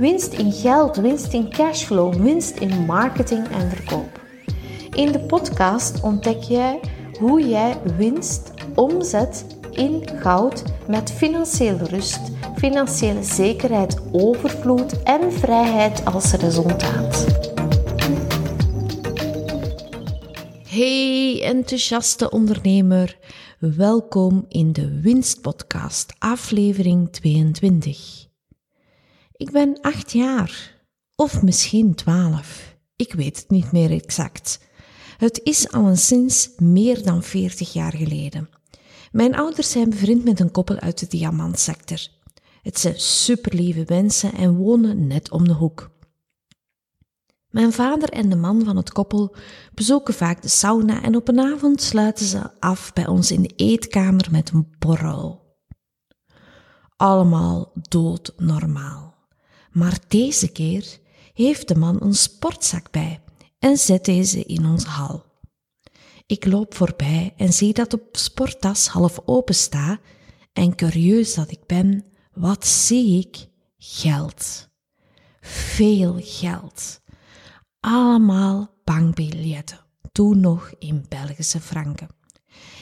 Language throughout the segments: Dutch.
winst in geld, winst in cashflow, winst in marketing en verkoop. In de podcast ontdek jij hoe jij winst omzet in goud met financiële rust, financiële zekerheid, overvloed en vrijheid als resultaat. Hey enthousiaste ondernemer, welkom in de Winstpodcast, aflevering 22. Ik ben acht jaar, of misschien twaalf, ik weet het niet meer exact. Het is al sinds meer dan 40 jaar geleden. Mijn ouders zijn bevriend met een koppel uit de diamantsector. Het zijn superlieve mensen en wonen net om de hoek. Mijn vader en de man van het koppel bezoeken vaak de sauna en op een avond sluiten ze af bij ons in de eetkamer met een borrel. Allemaal doodnormaal. Maar deze keer heeft de man een sportzak bij en zet deze in onze hal. Ik loop voorbij en zie dat de sporttas half open staat en curieus dat ik ben, wat zie ik? Geld. Veel geld. Allemaal bankbiljetten, toen nog in Belgische franken.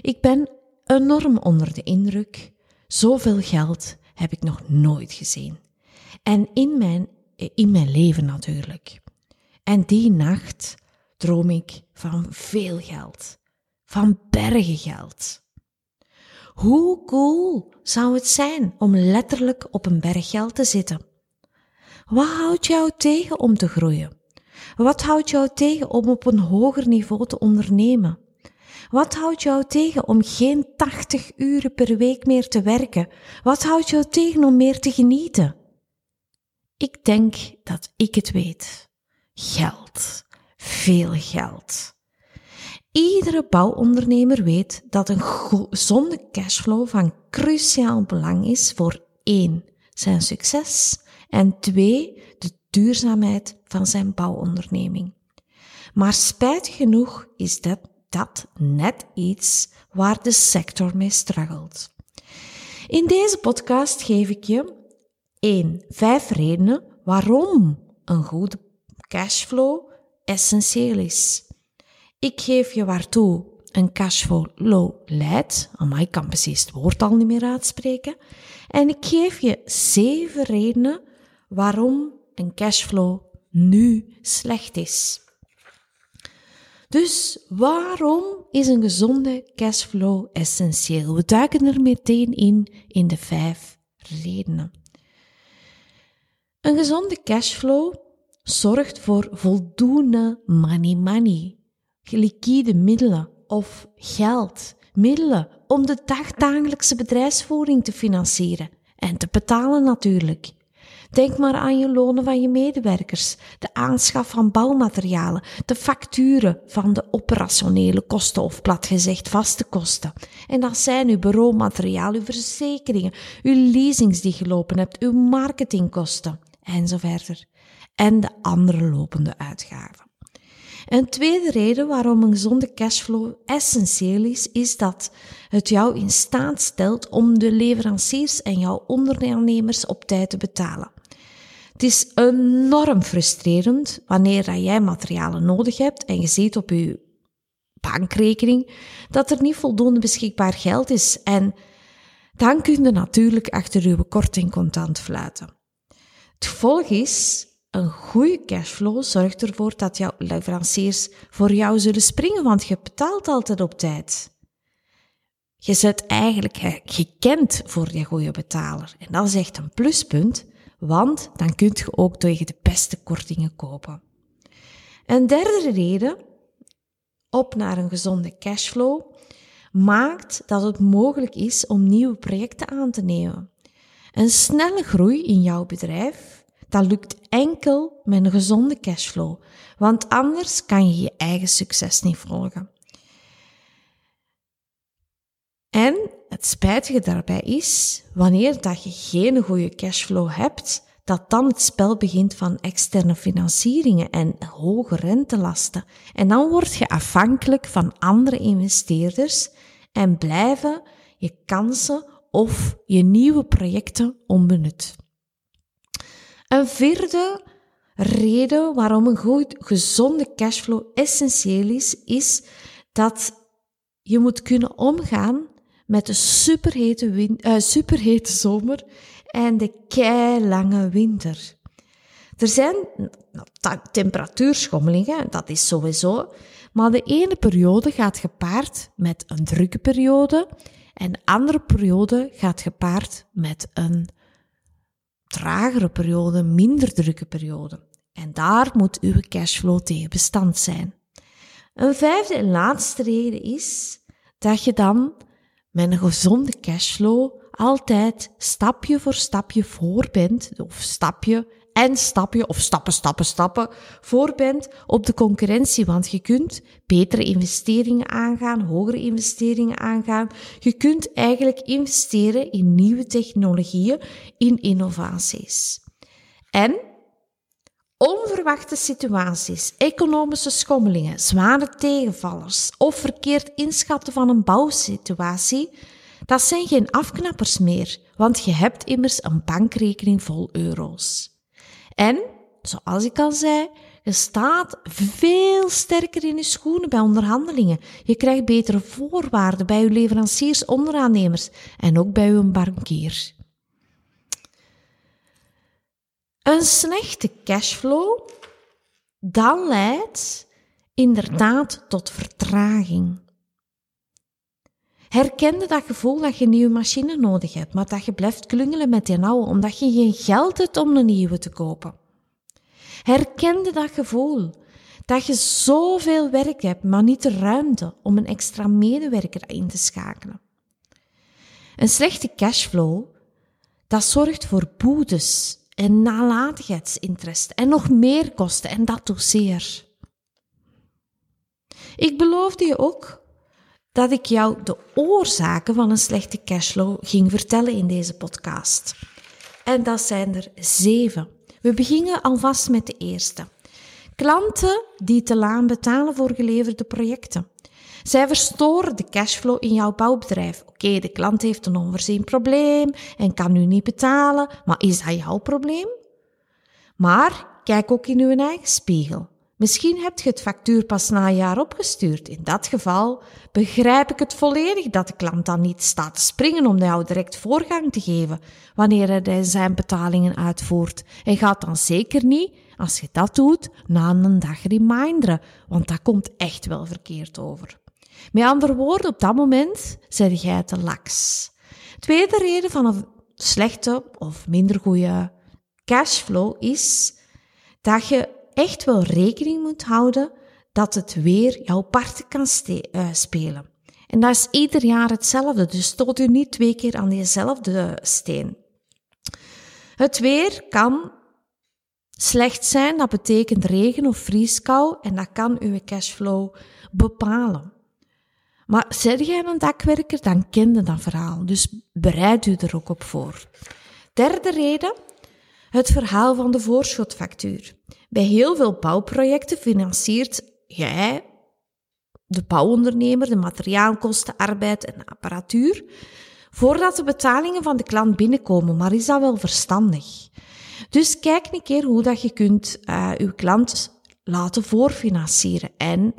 Ik ben enorm onder de indruk. Zoveel geld heb ik nog nooit gezien. En in mijn, in mijn leven natuurlijk. En die nacht droom ik van veel geld, van bergen geld. Hoe cool zou het zijn om letterlijk op een berg geld te zitten? Wat houdt jou tegen om te groeien? Wat houdt jou tegen om op een hoger niveau te ondernemen? Wat houdt jou tegen om geen 80 uren per week meer te werken? Wat houdt jou tegen om meer te genieten? Ik denk dat ik het weet. Geld. Veel geld. Iedere bouwondernemer weet dat een gezonde cashflow van cruciaal belang is voor één, zijn succes en twee, de duurzaamheid van zijn bouwonderneming. Maar spijtig genoeg is dat, dat net iets waar de sector mee struggelt. In deze podcast geef ik je 1. Vijf redenen waarom een goede cashflow essentieel is. Ik geef je waartoe een cashflow leidt. Amai, ik kan precies het woord al niet meer uitspreken. En ik geef je zeven redenen waarom een cashflow nu slecht is. Dus waarom is een gezonde cashflow essentieel? We duiken er meteen in in de vijf redenen. Een gezonde cashflow zorgt voor voldoende money money, liquide middelen of geld, middelen om de dagdagelijkse bedrijfsvoering te financieren en te betalen natuurlijk. Denk maar aan je lonen van je medewerkers, de aanschaf van bouwmaterialen, de facturen van de operationele kosten of plat gezegd vaste kosten. En dat zijn uw bureaumateriaal, uw verzekeringen, uw leasings die je lopen hebt, uw marketingkosten en zo verder. En de andere lopende uitgaven. Een tweede reden waarom een gezonde cashflow essentieel is, is dat het jou in staat stelt om de leveranciers en jouw ondernemers op tijd te betalen. Het is enorm frustrerend wanneer jij materialen nodig hebt en je ziet op je bankrekening dat er niet voldoende beschikbaar geld is en dan kun je natuurlijk achter je korting contant fluiten. Het gevolg is, een goede cashflow zorgt ervoor dat jouw leveranciers voor jou zullen springen, want je betaalt altijd op tijd. Je zet eigenlijk gekend voor je goede betaler. En dat is echt een pluspunt, want dan kun je ook tegen de beste kortingen kopen. Een derde reden, op naar een gezonde cashflow, maakt dat het mogelijk is om nieuwe projecten aan te nemen. Een snelle groei in jouw bedrijf dat lukt enkel met een gezonde cashflow, want anders kan je je eigen succes niet volgen. En het spijtige daarbij is, wanneer dat je geen goede cashflow hebt, dat dan het spel begint van externe financieringen en hoge rentelasten. En dan word je afhankelijk van andere investeerders en blijven je kansen of je nieuwe projecten onbenut. Een vierde reden waarom een goed, gezonde cashflow essentieel is, is dat je moet kunnen omgaan met de superhete, win, uh, superhete zomer en de keilange winter. Er zijn nou, temperatuurschommelingen, dat is sowieso, maar de ene periode gaat gepaard met een drukke periode en de andere periode gaat gepaard met een tragere periode, minder drukke periode. En daar moet uw cashflow tegen bestand zijn. Een vijfde en laatste reden is dat je dan met een gezonde cashflow altijd stapje voor stapje voor bent, of stapje en stapje, of stappen, stappen, stappen, voor bent op de concurrentie. Want je kunt betere investeringen aangaan, hogere investeringen aangaan. Je kunt eigenlijk investeren in nieuwe technologieën, in innovaties. En onverwachte situaties, economische schommelingen, zware tegenvallers of verkeerd inschatten van een bouwsituatie, dat zijn geen afknappers meer, want je hebt immers een bankrekening vol euro's. En, zoals ik al zei, je staat veel sterker in je schoenen bij onderhandelingen. Je krijgt betere voorwaarden bij je leveranciers, onderaannemers en ook bij je bankier. Een slechte cashflow, dan leidt inderdaad tot vertraging. Herkende dat gevoel dat je een nieuwe machine nodig hebt, maar dat je blijft klungelen met die oude omdat je geen geld hebt om een nieuwe te kopen. Herkende dat gevoel dat je zoveel werk hebt, maar niet de ruimte om een extra medewerker in te schakelen. Een slechte cashflow, dat zorgt voor boetes en nalatigheidsinterest en nog meer kosten en dat zeer. Ik beloofde je ook dat ik jou de oorzaken van een slechte cashflow ging vertellen in deze podcast. En dat zijn er zeven. We beginnen alvast met de eerste. Klanten die te laan betalen voor geleverde projecten. Zij verstoren de cashflow in jouw bouwbedrijf. Oké, de klant heeft een onvoorzien probleem en kan nu niet betalen, maar is dat jouw probleem? Maar kijk ook in uw eigen spiegel. Misschien hebt je het factuur pas na een jaar opgestuurd. In dat geval begrijp ik het volledig dat de klant dan niet staat te springen om jou direct voorgang te geven wanneer hij zijn betalingen uitvoert. En gaat dan zeker niet, als je dat doet, na een dag reminderen, want dat komt echt wel verkeerd over. Met andere woorden, op dat moment zeg jij te laks. Tweede reden van een slechte of minder goede cashflow is dat je echt wel rekening moet houden dat het weer jouw part kan uh, spelen. En dat is ieder jaar hetzelfde, dus stoot u niet twee keer aan dezelfde steen. Het weer kan slecht zijn, dat betekent regen of vrieskou en dat kan uw cashflow bepalen. Maar zeg jij een dakwerker, dan ken je dat verhaal, dus bereid u er ook op voor. Derde reden, het verhaal van de voorschotfactuur. Bij heel veel bouwprojecten financiert jij, de bouwondernemer, de materiaalkosten, arbeid en apparatuur, voordat de betalingen van de klant binnenkomen. Maar is dat wel verstandig? Dus kijk een keer hoe dat je kunt uh, uw klant laten voorfinancieren. En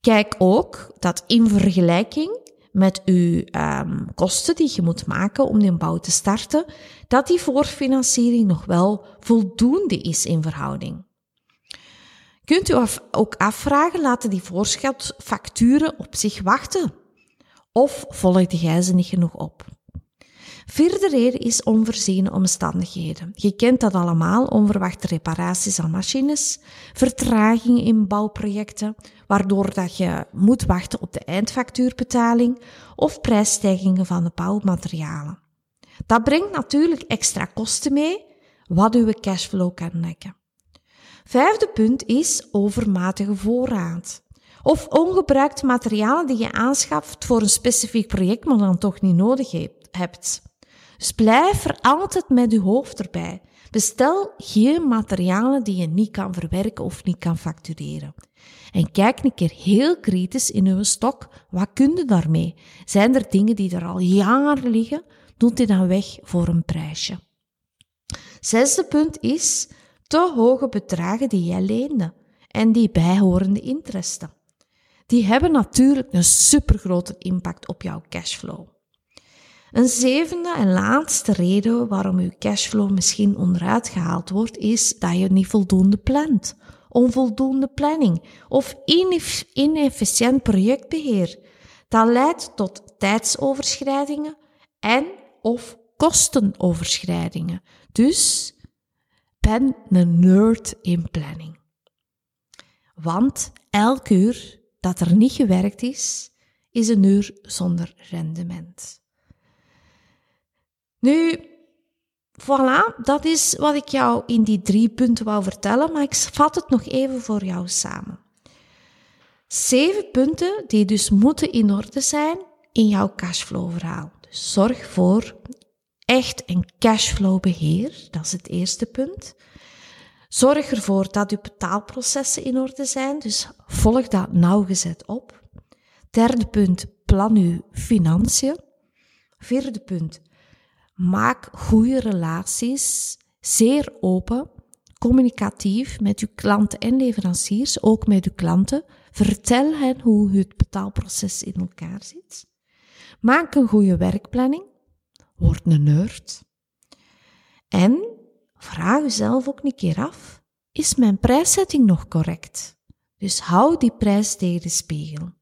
kijk ook dat in vergelijking met uw um, kosten die je moet maken om die bouw te starten, dat die voorfinanciering nog wel voldoende is in verhouding. Kunt u ook afvragen, laten die voorschotfacturen op zich wachten? Of volgde jij ze niet genoeg op? Vierde reden is onvoorziene omstandigheden. Je kent dat allemaal, onverwachte reparaties aan machines, vertragingen in bouwprojecten, waardoor dat je moet wachten op de eindfactuurbetaling of prijsstijgingen van de bouwmaterialen. Dat brengt natuurlijk extra kosten mee, wat uw cashflow kan nekken. Vijfde punt is overmatige voorraad. Of ongebruikte materialen die je aanschaft voor een specifiek project, maar dan toch niet nodig hebt. Dus blijf er altijd met je hoofd erbij. Bestel geen materialen die je niet kan verwerken of niet kan factureren. En kijk een keer heel kritisch in uw stok. Wat kun je daarmee? Zijn er dingen die er al jaren liggen? Doe die dan weg voor een prijsje. Zesde punt is te hoge bedragen die jij leende en die bijhorende interesten. Die hebben natuurlijk een supergrote impact op jouw cashflow. Een zevende en laatste reden waarom uw cashflow misschien onderuit gehaald wordt, is dat je niet voldoende plant. Onvoldoende planning of inefficiënt projectbeheer. Dat leidt tot tijdsoverschrijdingen en of kostenoverschrijdingen. Dus ben een nerd in planning. Want elk uur dat er niet gewerkt is, is een uur zonder rendement. Nu, voilà, dat is wat ik jou in die drie punten wou vertellen, maar ik vat het nog even voor jou samen. Zeven punten die dus moeten in orde zijn in jouw cashflow-verhaal. Dus zorg voor echt een cashflow-beheer, dat is het eerste punt. Zorg ervoor dat je betaalprocessen in orde zijn, dus volg dat nauwgezet op. Derde punt, plan uw financiën. Vierde punt, Maak goede relaties, zeer open, communicatief met uw klanten en leveranciers, ook met uw klanten. Vertel hen hoe het betaalproces in elkaar zit. Maak een goede werkplanning. Word een nerd. En vraag jezelf ook een keer af: is mijn prijszetting nog correct? Dus hou die prijs tegen de spiegel.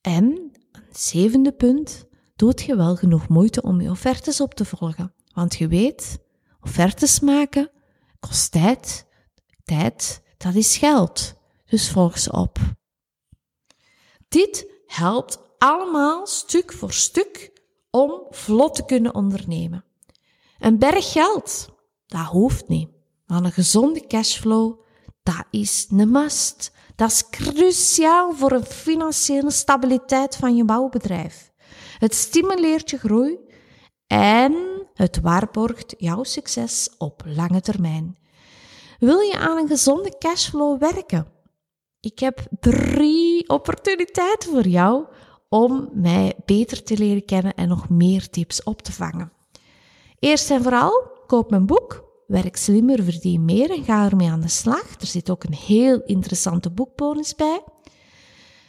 En een zevende punt: doet je wel genoeg moeite om je offertes op te volgen. Want je weet, offertes maken kost tijd. Tijd, dat is geld. Dus volg ze op. Dit helpt allemaal stuk voor stuk om vlot te kunnen ondernemen. Een berg geld, dat hoeft niet. Maar een gezonde cashflow, dat is een must. Dat is cruciaal voor een financiële stabiliteit van je bouwbedrijf. Het stimuleert je groei en het waarborgt jouw succes op lange termijn. Wil je aan een gezonde cashflow werken? Ik heb drie opportuniteiten voor jou om mij beter te leren kennen en nog meer tips op te vangen. Eerst en vooral, koop mijn boek. Werk slimmer, verdien meer en ga ermee aan de slag. Er zit ook een heel interessante boekbonus bij.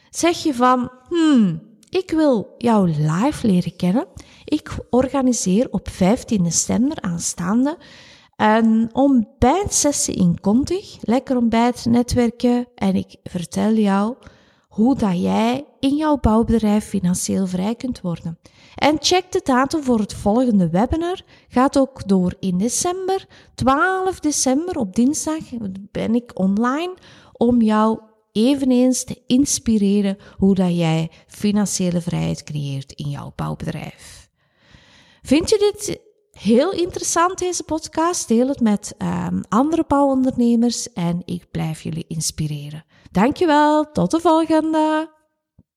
Zeg je van, hmm, ik wil jou live leren kennen. Ik organiseer op 15 december aanstaande een ontbijtsessie in Kontig. Lekker ontbijt, netwerken. En ik vertel jou hoe dat jij in jouw bouwbedrijf financieel vrij kunt worden. En check de datum voor het volgende webinar. Gaat ook door in december. 12 december op dinsdag ben ik online om jou eveneens te inspireren hoe dat jij financiële vrijheid creëert in jouw bouwbedrijf. Vind je dit heel interessant, deze podcast? Deel het met um, andere bouwondernemers en ik blijf jullie inspireren. Dankjewel, tot de volgende!